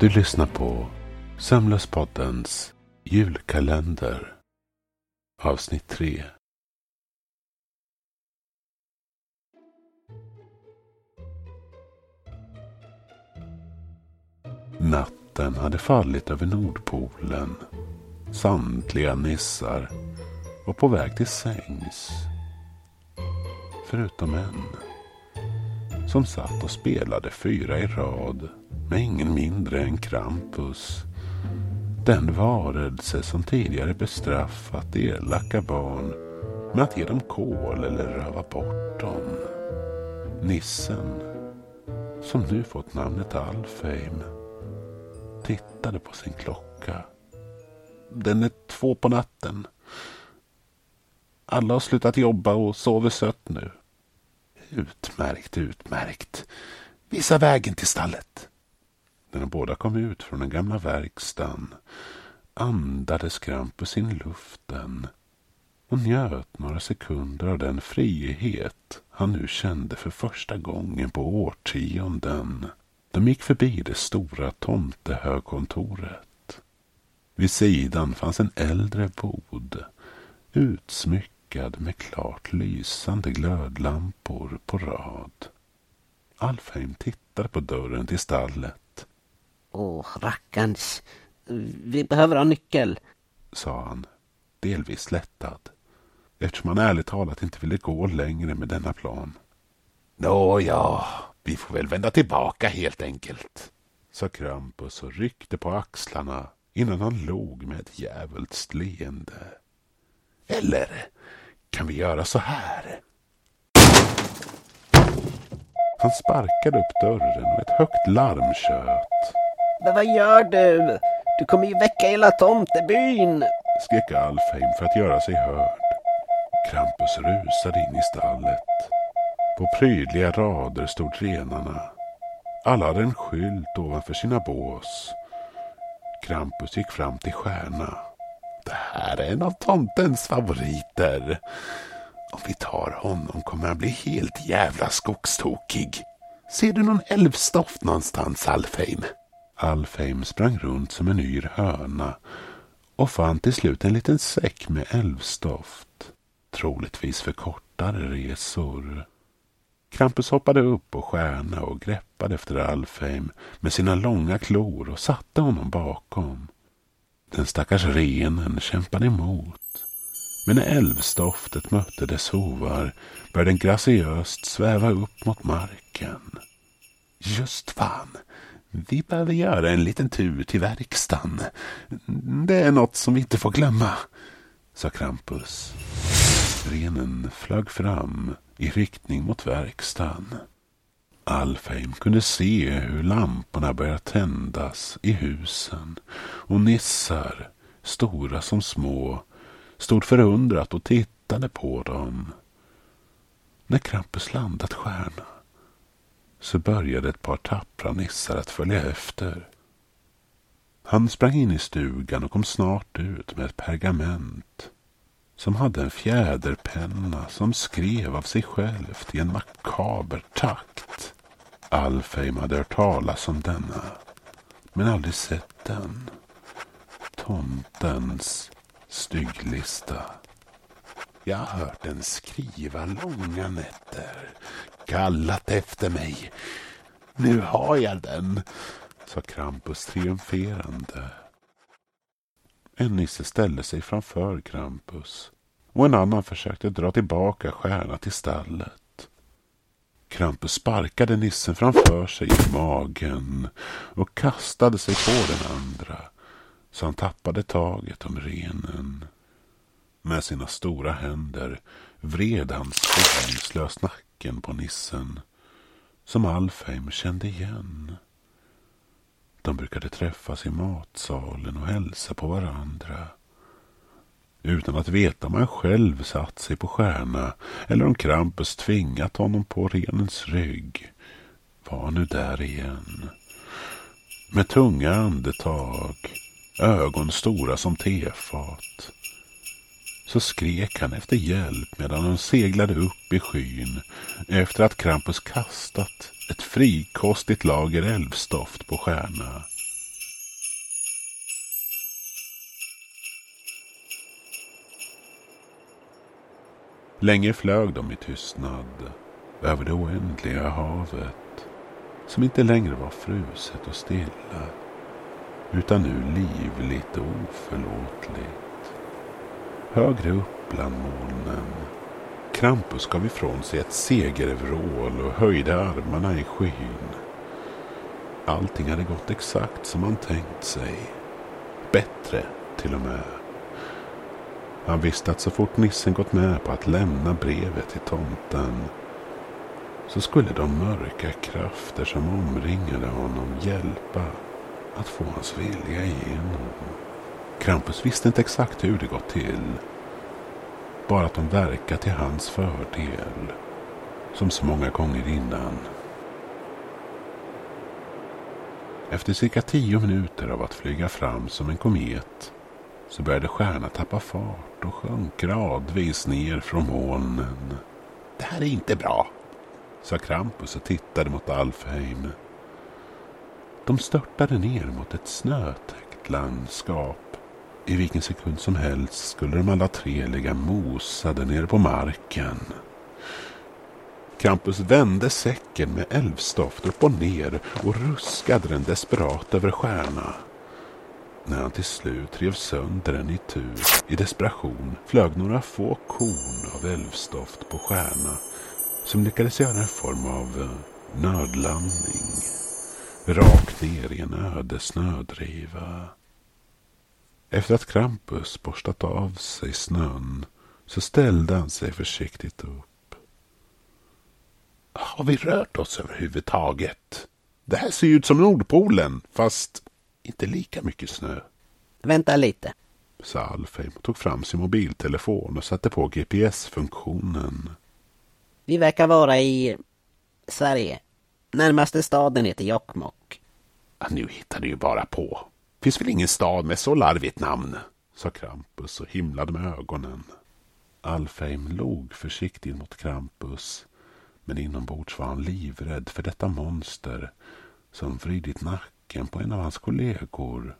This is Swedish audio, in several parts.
Du lyssnar på Sömnlöspoddens julkalender. Avsnitt 3. Natten hade fallit över Nordpolen. Samtliga nissar var på väg till sängs. Förutom en. Som satt och spelade fyra i rad med ingen mindre än Krampus. Den varelse som tidigare bestraffat elaka barn med att ge dem kol eller röva bort dem. Nissen, som nu fått namnet Alfheim, tittade på sin klocka. Den är två på natten. Alla har slutat jobba och sover sött nu. Utmärkt, utmärkt. Visa vägen till stallet. När de båda kom ut från den gamla verkstaden andades Krampus in luften och njöt några sekunder av den frihet han nu kände för första gången på årtionden. De gick förbi det stora tomtehögkontoret. Vid sidan fanns en äldre bod, utsmyckad med klart lysande glödlampor på rad. Alfheim tittade på dörren till stallet. Åh, rackarns. Vi behöver ha nyckel. Sa han, delvis lättad. Eftersom han ärligt talat inte ville gå längre med denna plan. Nåja, vi får väl vända tillbaka helt enkelt. Sa Krampus och ryckte på axlarna innan han log med ett djävulskt leende. Eller kan vi göra så här? Han sparkade upp dörren och ett högt larm tjöt. Men vad gör du? Du kommer ju väcka hela tomtebyn. Skrek Alfheim för att göra sig hörd. Krampus rusade in i stallet. På prydliga rader stod renarna. Alla hade en skylt ovanför sina bås. Krampus gick fram till Stjärna. Här är en av tomtens favoriter. Om vi tar honom kommer han bli helt jävla skogstokig. Ser du någon älvstoft någonstans, Alfheim? Alfheim sprang runt som en yr höna och fann till slut en liten säck med älvstoft. Troligtvis för kortare resor. Krampus hoppade upp på Stjärna och greppade efter Alfheim med sina långa klor och satte honom bakom. Den stackars renen kämpade emot. Men när älvstoftet mötte dess hovar började den graciöst sväva upp mot marken. Just fan, vi behöver göra en liten tur till verkstaden. Det är något som vi inte får glömma, sa Krampus. Renen flög fram i riktning mot verkstaden. Alfheim kunde se hur lamporna började tändas i husen och nissar, stora som små, stod förundrat och tittade på dem. När Krampus landat stjärna så började ett par tappra nissar att följa efter. Han sprang in i stugan och kom snart ut med ett pergament som hade en fjäderpenna som skrev av sig självt i en makaber takt. Alfheim hade hört talas om denna, men aldrig sett den. Tomtens stygglista. Jag har hört den skriva långa nätter, kallat efter mig. Nu har jag den, sa Krampus triumferande. En nisse ställde sig framför Krampus och en annan försökte dra tillbaka stjärna till stallet. Krampus sparkade nissen framför sig i magen och kastade sig på den andra så han tappade taget om renen. Med sina stora händer vred han skoningslöst nacken på nissen som Alfheim kände igen. De brukade träffas i matsalen och hälsa på varandra. Utan att veta om han själv satt sig på stjärna eller om Krampus tvingat honom på renens rygg var han nu där igen. Med tunga andetag, ögon stora som tefat så skrek han efter hjälp medan de seglade upp i skyn efter att Krampus kastat ett frikostigt lager älvstoft på stjärna. Länge flög de i tystnad över det oändliga havet som inte längre var fruset och stilla utan nu livligt och oförlåtligt. Högre upp bland molnen Krampus gav ifrån sig ett segervrål och höjde armarna i skyn. Allting hade gått exakt som han tänkt sig. Bättre till och med. Han visste att så fort nissen gått med på att lämna brevet till tomten så skulle de mörka krafter som omringade honom hjälpa att få hans vilja igenom. Krampus visste inte exakt hur det gått till. Bara att de verkar till hans fördel. Som så många gånger innan. Efter cirka tio minuter av att flyga fram som en komet så började stjärnan tappa fart och sjönk gradvis ner från molnen. Det här är inte bra, sa Krampus och tittade mot Alfheim. De störtade ner mot ett snötäckt landskap. I vilken sekund som helst skulle de alla tre ligga mosade nere på marken. Krampus vände säcken med älvstoft upp och ner och ruskade den desperat över stjärna. När han till slut rev sönder den i tur i desperation flög några få korn av älvstoft på stjärna som lyckades göra en form av eh, nödlandning. Rakt ner i en öde snödriva. Efter att Krampus borstat av sig snön så ställde han sig försiktigt upp. Har vi rört oss överhuvudtaget? Det här ser ju ut som Nordpolen, fast inte lika mycket snö. Vänta lite. Sa Alfheim och tog fram sin mobiltelefon och satte på GPS-funktionen. Vi verkar vara i Sverige. Närmaste staden heter Jokkmokk. Ja, nu hittar du ju bara på. Finns väl ingen stad med så larvigt namn? Sa Krampus och himlade med ögonen. Alfheim log försiktigt mot Krampus. Men inombords var han livrädd för detta monster som vridit nacken på en av hans kollegor.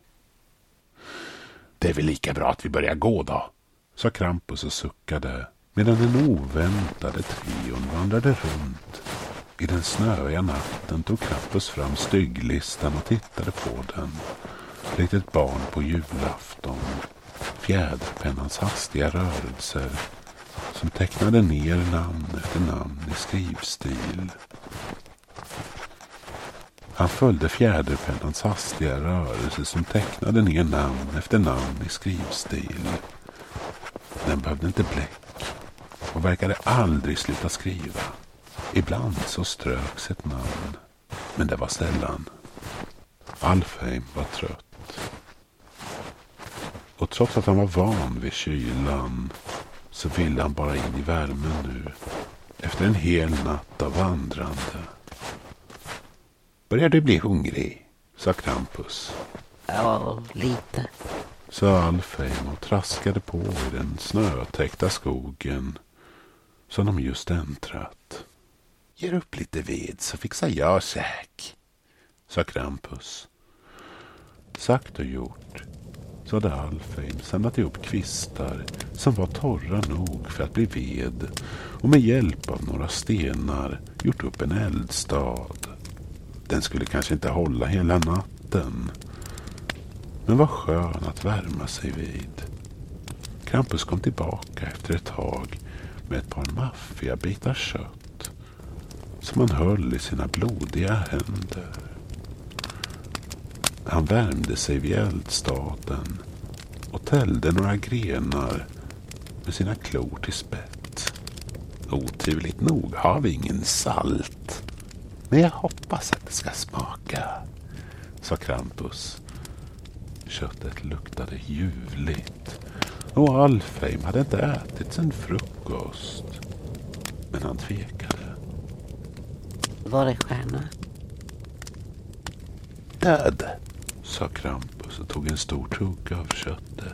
Det är väl lika bra att vi börjar gå då, sa Krampus och suckade medan den oväntade trion vandrade runt. I den snöiga natten tog Krampus fram stygglistan och tittade på den. Likt ett barn på julafton. Fjäderpennans hastiga rörelser som tecknade ner namn efter namn i skrivstil. Han följde fjäderpennans hastiga rörelser som tecknade ner namn efter namn i skrivstil. Den behövde inte bläck och verkade aldrig sluta skriva. Ibland så ströks ett namn, men det var sällan. Alfheim var trött. Och trots att han var van vid kylan så ville han bara in i värmen nu. Efter en hel natt av vandrande. Börjar du bli hungrig? sa Krampus. Ja, lite. Sa Alfheim och traskade på i den snötäckta skogen som de just äntrat. Ger upp lite ved så fixar jag käk, sa Krampus. Sagt och gjort så hade Alfheim samlat ihop kvistar som var torra nog för att bli ved och med hjälp av några stenar gjort upp en eldstad. Den skulle kanske inte hålla hela natten men var skön att värma sig vid. Krampus kom tillbaka efter ett tag med ett par maffiga bitar kött som han höll i sina blodiga händer. Han värmde sig vid eldstaden och tällde några grenar med sina klor till spett. Oturligt nog har vi ingen salt. Men jag hoppas att det ska smaka, sa Krampus. Köttet luktade ljuvligt och Alfheim hade inte ätit sin frukost. Men han tvekade. Var är stjärna? Död, sa Krampus och tog en stor tugga av köttet.